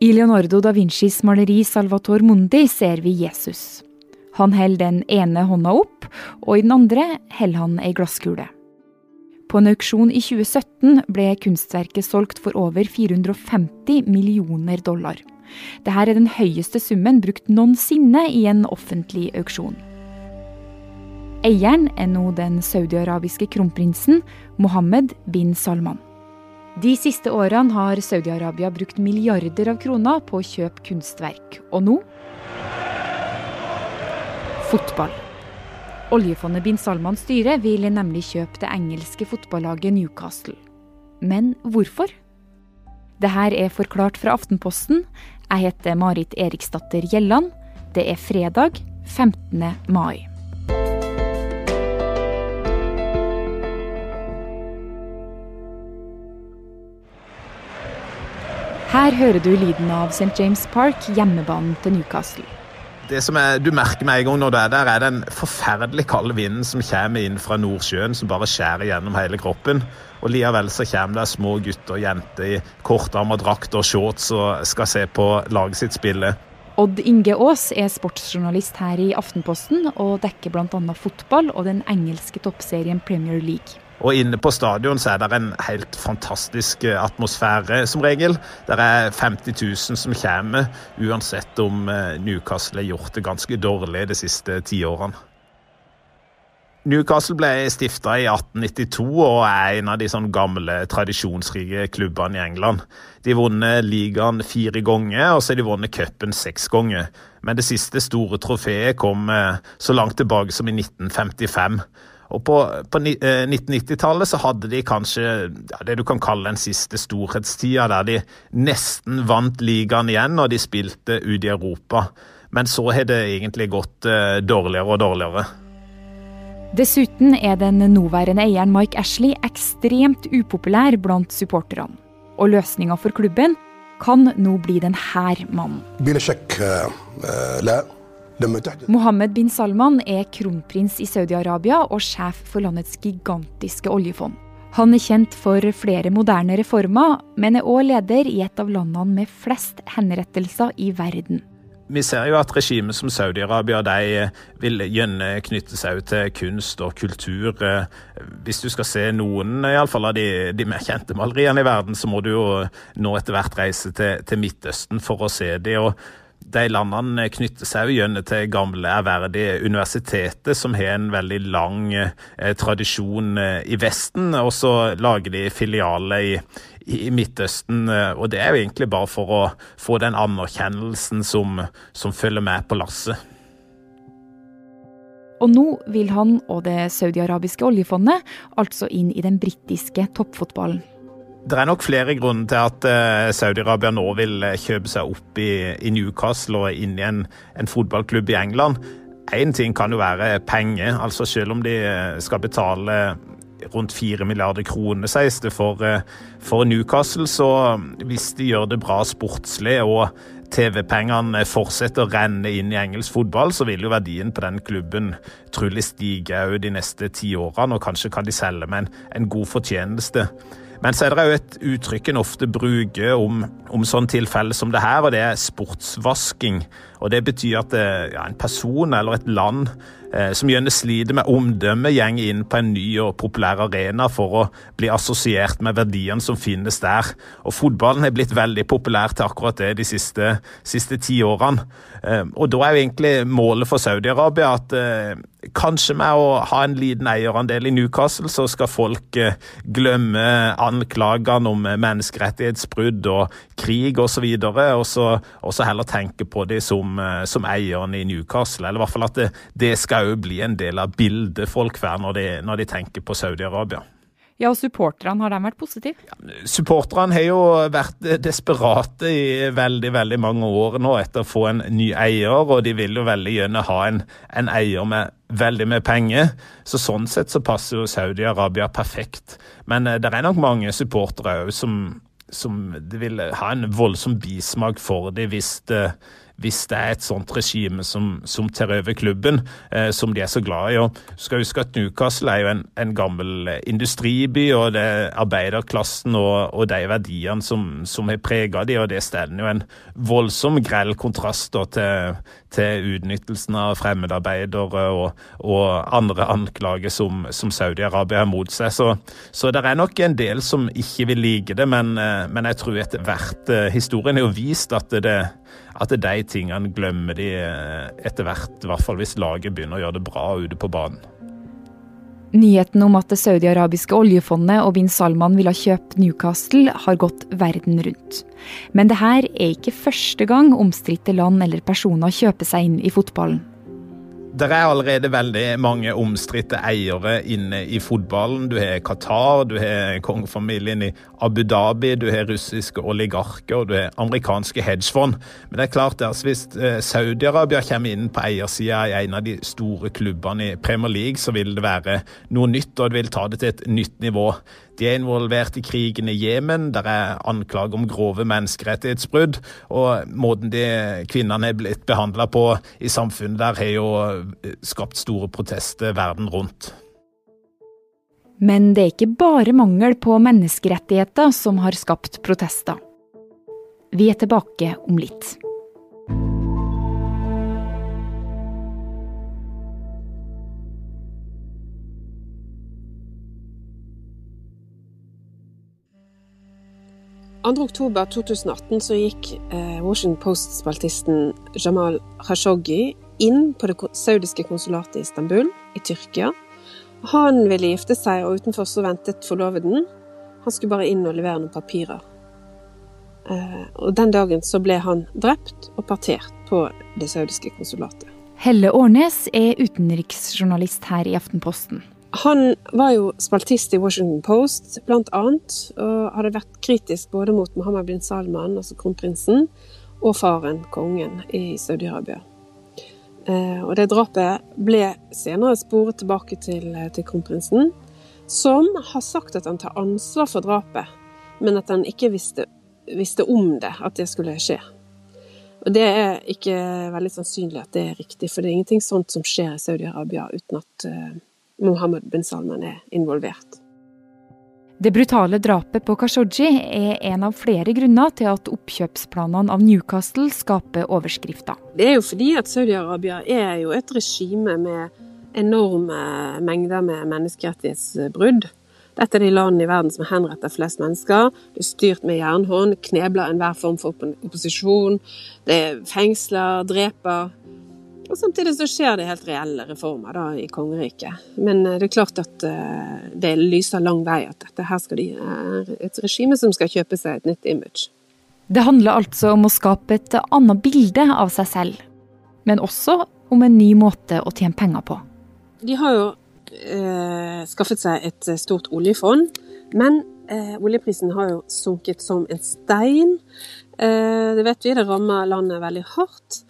I Leonardo da Vincis maleri Salvator Mundi ser vi Jesus. Han holder den ene hånda opp, og i den andre holder han ei glasskule. På en auksjon i 2017 ble kunstverket solgt for over 450 millioner dollar. Dette er den høyeste summen brukt noensinne i en offentlig auksjon. Eieren er nå den saudiarabiske kronprinsen Mohammed bin Salman. De siste årene har Saudi-Arabia brukt milliarder av kroner på å kjøpe kunstverk. Og nå fotball. Oljefondet bin Salmans styre vil nemlig kjøpe det engelske fotballaget Newcastle. Men hvorfor? Dette er forklart fra Aftenposten. Jeg heter Marit Eriksdatter Gjelland. Det er fredag 15. mai. Her hører du lyden av St. James Park, hjemmebanen til Newcastle. Det som er, du merker med en gang når du er der, er den forferdelig kalde vinden som kommer inn fra Nordsjøen, som bare skjærer gjennom hele kroppen. Og likevel så kommer det små gutter og jenter i kortarma drakt og shorts og skal se på laget sitt spille. Odd Inge Aas er sportsjournalist her i Aftenposten og dekker bl.a. fotball og den engelske toppserien Premier League. Og inne på stadion så er det en helt fantastisk eh, atmosfære, som regel. Det er 50 000 som kommer, uansett om eh, Newcastle har gjort det ganske dårlig de siste ti årene. Newcastle ble stifta i 1892 og er en av de sånn gamle, tradisjonsrike klubbene i England. De har vunnet ligaen fire ganger, og så har de vunnet cupen seks ganger. Men det siste store trofeet kom eh, så langt tilbake som i 1955. Og på, på 1990-tallet eh, så hadde de kanskje ja, det du kan kalle den siste storhetstida, der de nesten vant ligaen igjen og de spilte ut i Europa. Men så har det egentlig gått uh, dårligere og dårligere. Dessuten er den nåværende eieren Mike Ashley ekstremt upopulær blant supporterne. Og løsninga for klubben kan nå bli denne mannen. Mohammed bin Salman er kronprins i Saudi-Arabia og sjef for landets gigantiske oljefond. Han er kjent for flere moderne reformer, men er òg leder i et av landene med flest henrettelser i verden. Vi ser jo at regimet som Saudi-Arabia de vil gjerne knytte seg til kunst og kultur. Hvis du skal se noen i alle fall av de, de mer kjente maleriene i verden, så må du jo nå etter hvert reise til, til Midtøsten for å se dem de landene knytter seg jo gjerne til gamle, ærverdige universiteter, som har en veldig lang eh, tradisjon eh, i Vesten. Og så lager de filialer i, i, Midtøsten. Eh, og det er jo egentlig bare for å få den anerkjennelsen som, som følger med på lasset. Og nå vil han og det saudiarabiske oljefondet altså inn i den britiske toppfotballen. Det er nok flere grunner til at uh, Saudi-Arabia nå vil eh, kjøpe seg opp i, i Newcastle og inn i en, en fotballklubb i England. Én ting kan jo være penger. altså Selv om de eh, skal betale rundt 4 milliarder kroner, sies det, for, for Newcastle, så hvis de gjør det bra sportslig og TV-pengene fortsetter å renne inn i engelsk fotball, så vil jo verdien på den klubben trolig stige de neste ti årene, og kanskje kan de selge med en, en god fortjeneste. Men så er det jo et uttrykk en ofte bruker om, om sånn tilfelle som det her, og det er sportsvasking. Og Det betyr at eh, ja, en person eller et land som gjerne sliter med omdømmet, går inn på en ny og populær arena for å bli assosiert med verdiene som finnes der. Og Fotballen har blitt veldig populær til akkurat det de siste, siste ti årene. Eh, og Da er jo egentlig målet for Saudi-Arabia at eh, kanskje med å ha en liten eierandel i Newcastle, så skal folk eh, glemme anklagene om menneskerettighetsbrudd og krig osv., og, så og så heller tenke på dem som, som eieren i Newcastle. Eller i hvert fall at det, det skal òg bli en del av bildet folk får når, når de tenker på Saudi-Arabia. Ja, og supporterne, har de vært positive? Ja, supporterne har jo vært desperate i veldig veldig mange år nå etter å få en ny eier, og de vil jo veldig gjerne ha en, en eier med veldig mye penger. Så sånn sett så passer jo Saudi-Arabia perfekt. Men eh, det er nok mange supportere òg som, som vil ha en voldsom bismak for det hvis, det, hvis det er et sånt regime som, som tar over klubben, eh, som de er så glad i. Og skal huske at Newcastle er jo en, en gammel industriby, og det er arbeiderklassen og, og de verdiene som, som har prega de, og det stender jo en voldsom grell kontrast da, til, til utnyttelsen av fremmedarbeidere og, og andre anklager som, som Saudi-Arabia har mot seg. Så, så det er nok en del som ikke vil like det, men, eh, men jeg tror etter hvert eh, Historien har jo vist at, det, at de tingene glemmer de eh, etter hvert, i hvert fall hvis laget begynner å gjøre det bra ute på banen. Nyheten om at det saudi-arabiske oljefondet og bin Salman ville kjøpe Newcastle, har gått verden rundt. Men det her er ikke første gang omstridte land eller personer kjøper seg inn i fotballen. Det er allerede veldig mange omstridte eiere inne i fotballen. Du har Qatar, du har kongefamilien i Abu Dhabi, du har russiske oligarker og du har amerikanske hedgefond. Men det er klart at hvis eh, Saudi-Arabia kommer inn på eiersida i en av de store klubbene i Premier League, så vil det være noe nytt, og det vil ta det til et nytt nivå. De er involvert i krigen i Jemen, der er anklager om grove menneskerettighetsbrudd. Og måten de kvinnene er blitt behandla på i samfunnet der, har jo skapt store protester verden rundt. Men det er ikke bare mangel på menneskerettigheter som har skapt protester. Vi er tilbake om litt. 2.10.2018 så gikk eh, Washington Post-spaltisten Jamal Khashoggi inn på det saudiske konsulatet i Istanbul i Tyrkia. Han ville gifte seg, og utenfor så ventet forloveden. Han skulle bare inn og levere noen papirer. Eh, og den dagen så ble han drept og partert på det saudiske konsulatet. Helle Årnes er utenriksjournalist her i Aftenposten. Han var jo spaltist i Washington Post, blant annet, og hadde vært kritisk både mot Mohammed bin Salman, altså kronprinsen, og faren, kongen, i Saudi-Arabia. Eh, og det drapet ble senere sporet tilbake til, eh, til kronprinsen, som har sagt at han tar ansvar for drapet, men at han ikke visste, visste om det, at det skulle skje. Og det er ikke veldig sannsynlig at det er riktig, for det er ingenting sånt som skjer i Saudi-Arabia uten at eh, Mohammed bin Salman er involvert. Det brutale drapet på Khashoggi er en av flere grunner til at oppkjøpsplanene av Newcastle skaper overskrifter. Det er jo fordi at Saudi-Arabia er jo et regime med enorme mengder med menneskerettighetsbrudd. Dette er de landene i verden som henretter flest mennesker. Det er styrt med jernhånd, knebler enhver form for opposisjon. Det er fengsler, dreper. Og samtidig så skjer det helt reelle reformer da, i kongeriket. Men eh, det er klart at uh, det lyser lang vei at dette her skal de, er et regime som skal kjøpe seg et nytt image. Det handler altså om å skape et annet bilde av seg selv, men også om en ny måte å tjene penger på. De har jo uh, skaffet seg et stort oljefond, men uh, oljeprisen har jo sunket som en stein. det vet vi, det rammer landet veldig hardt.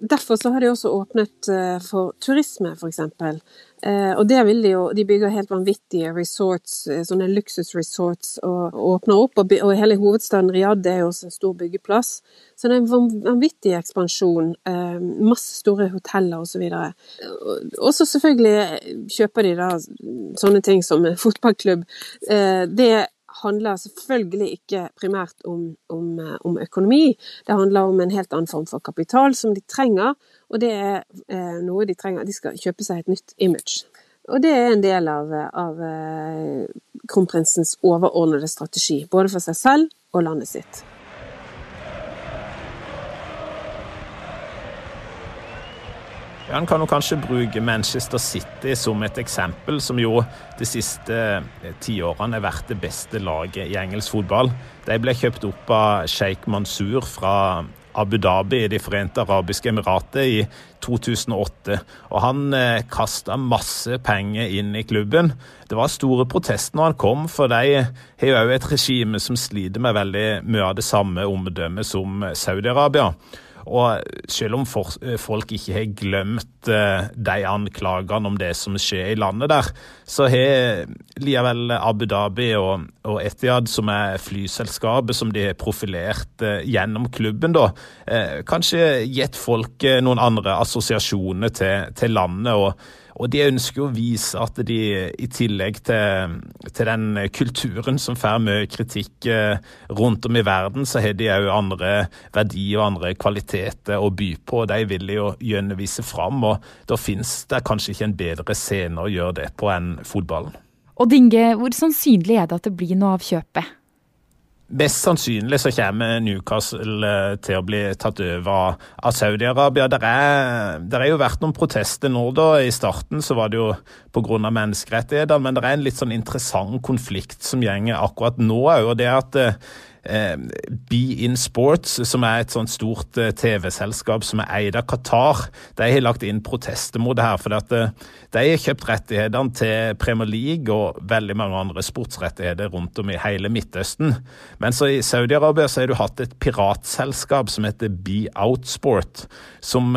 Derfor så har de også åpnet eh, for turisme, f.eks. Eh, og det vil de jo De bygger helt vanvittige resorts, eh, sånne luksusresorts, og, åpner opp. Og, hele hovedstaden Riyadh er jo også en stor byggeplass. Så det er en vanvittig ekspansjon. Masse store hoteller osv. Og så selvfølgelig kjøper de da sånne ting som fotballklubb. Det handler selvfølgelig ikke primært om, om, om, økonomi. Det handler om en helt annen form for kapital som de trenger, og det er eh, noe de trenger. De skal kjøpe seg et nytt image. Og det er en del av, av eh, kronprinsens overordnede strategi, både for seg selv og landet sitt. Han kan jo kanskje bruke Manchester City som et eksempel, som jo de siste eh, tiårene har vært det beste laget i engelsk fotball. De ble kjøpt opp av Sheikh Mansour fra Abu Dhabi i De forente arabiske emirater i 2008. Og han eh, kasta masse penger inn i klubben. Det var store protester når han kom, for de har jo òg et regime som sliter med veldig mye av det samme omdømmet som Saudi-Arabia. Og selv om for, folk ikke har glemt uh, de anklagene om det som skjer i landet der, så har likevel Abu Dhabi og, og Etiad, som er flyselskapet som de har profilert uh, gjennom klubben, da, uh, kanskje gitt folk noen andre assosiasjoner til, til landet. og og de ønsker å vise at de i tillegg til, til den kulturen som får mye kritikk eh, rundt om i verden, så har de òg andre verdier og andre kvaliteter å by på. og De vil de jo gjerne fram, og da finnes det kanskje ikke en bedre scene å gjøre det på enn fotballen. Og Dinge, hvor sannsynlig er det at det blir noe av kjøpet? Mest sannsynlig så kommer Newcastle eh, til å bli tatt over av Saudi-Arabia. Det er, jo vært noen protester nå, da. I starten så var det jo pga. menneskerettigheter, men det er en litt sånn interessant konflikt som gjenger akkurat nå òg. Det at Eh, Be In Sports, som er et sånt stort eh, TV-selskap som er eid av Qatar, de har lagt inn protester mot det her. For eh, de har kjøpt rettighetene til Premier League og veldig mange andre sportsrettigheter rundt om i hele Midtøsten. Men så i Saudi-Arabia så har du hatt et piratselskap som heter Be Out Sport, som,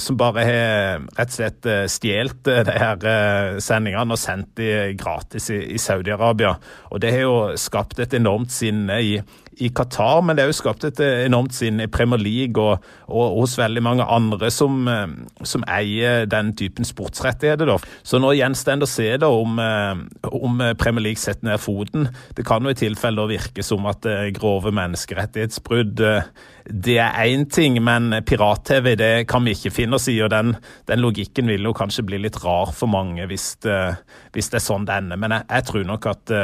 som bare har rett og slett stjålet de her sendingene og sendt de gratis i, i Saudi-Arabia. Og det har jo skapt et enormt sinne i i Qatar, men det har jo skapt et eh, enormt sinn i Premier League og, og, hos veldig mange andre som, eh, som, eier den typen sportsrettigheter. Da. Så nå gjenstår det å se da, om, eh, om, Premier League setter ned foten. Det kan jo i tilfelle virke som at grove menneskerettighetsbrudd det er én ting, men pirat-TV det kan vi ikke finne oss i. og Den, den logikken vil jo kanskje bli litt rar for mange hvis, hvis det er sånn det ender. Men jeg, jeg tror nok at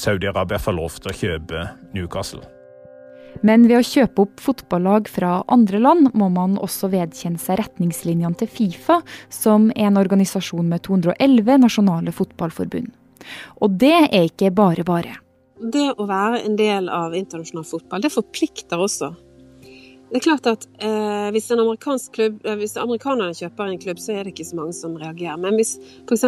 Saudi-Arabia får lov til å kjøpe Newcastle. Men ved å kjøpe opp fotballag fra andre land, må man også vedkjenne seg retningslinjene til Fifa, som er en organisasjon med 211 nasjonale fotballforbund. Og det er ikke bare bare. Det å være en del av internasjonal fotball, det forplikter også. Det er klart at eh, hvis, en amerikansk klubb, eh, hvis amerikanerne kjøper en klubb, så er det ikke så mange som reagerer. Men hvis f.eks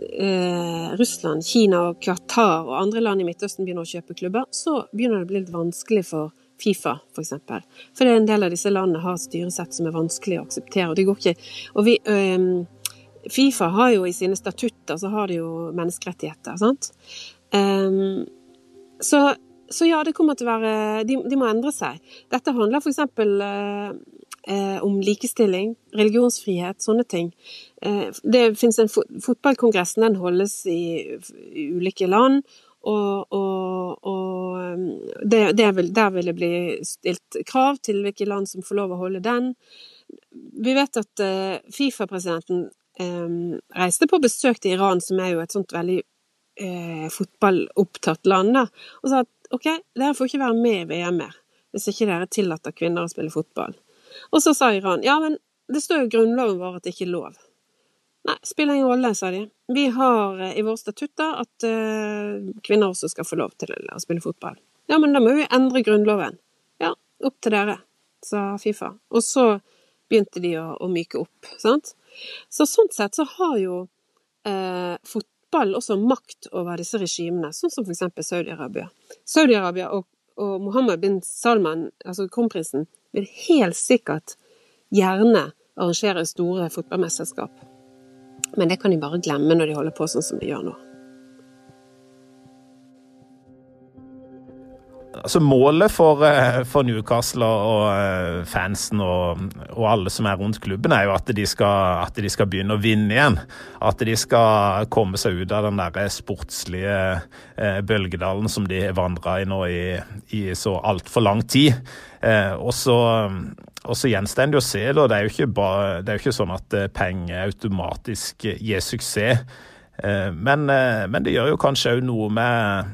eh, Russland, Kina og Qatar og andre land i Midtøsten begynner å kjøpe klubber, så begynner det å bli litt vanskelig for Fifa. For, eksempel. for er en del av disse landene har styresett som er vanskelig å akseptere. og det går ikke, og vi, eh, Fifa har jo i sine statutter så har de jo menneskerettigheter, sant. Um, så, så, ja, det kommer til å være de, de må endre seg. Dette handler f.eks. Eh, om likestilling, religionsfrihet, sånne ting. Eh, det finnes en Fotballkongressen den holdes i, i ulike land, og, og, og det, det vil, der vil det bli stilt krav til hvilke land som får lov å holde den. Vi vet at eh, Fifa-presidenten um, reiste på besøk til Iran, som er jo et sånt veldig uh, fotballopptatt land, da, og sa at OK, dere får ikke være med i VM mer hvis ikke dere tillater kvinner å spille fotball. Og så sa Iran ja, men det står jo i grunnloven vår at det ikke er lov. Nei, spiller ingen rolle, sa de. Vi har eh, i våre statutter at uh, kvinner også skal få lov til å spille fotball. Ja, men da må vi endre grunnloven. Ja, opp til dere, sa Fifa. Og så begynte de å, å myke opp, sant. Så sånn sett så har jo uh, fotball også makt over disse regimene, sånn som for eksempel Saudi-Arabia. Saudi-Arabia og, og Mohammed bin Salman, altså kronprinsen, vil helt sikkert gjerne arrangere store fotballmesterskap. Men det kan de bare glemme når de holder på sånn som de gjør nå. Altså Målet for, eh, for Newcastle og eh, fansen og, og, alle som er rundt klubben, er jo at de, skal, at de, skal, begynne å vinne igjen. At de skal komme seg ut av den der sportslige eh, bølgedalen som de har vandra i nå i, i så altfor lang tid. Og så og så gjenstår det å se. Da. Det, er jo ikke bare, det er jo ikke sånn at penger automatisk gir suksess. Men, men det gjør jo kanskje òg noe med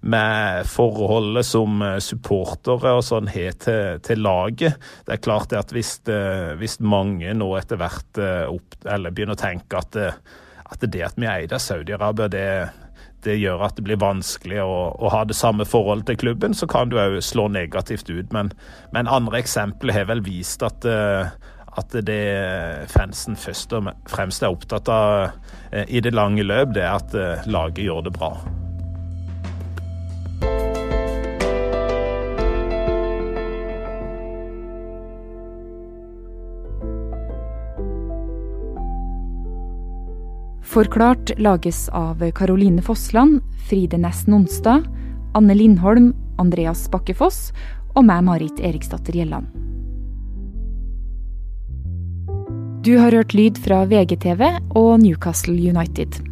med forholdet som eh, supportere og sånn har til, til, laget. Det er klart at hvis, eh, hvis mange nå etter hvert eh, opp, begynner å tenke at, at det at vi er eid av Saudi-Arabia, det, det, gjør at det blir vanskelig å, å, ha det samme forholdet til klubben, så kan du òg slå negativt ut. Men, men andre eksempler har vel vist at at det fansen først og fremst er opptatt av i det lange løp, det er at laget gjør det bra. Forklart lages av Caroline Fossland, Fride Næss Nonstad, Anne Lindholm, Andreas Bakkefoss og meg, Marit Eriksdatter Gjelland. Du har hørt lyd fra VGTV og Newcastle United.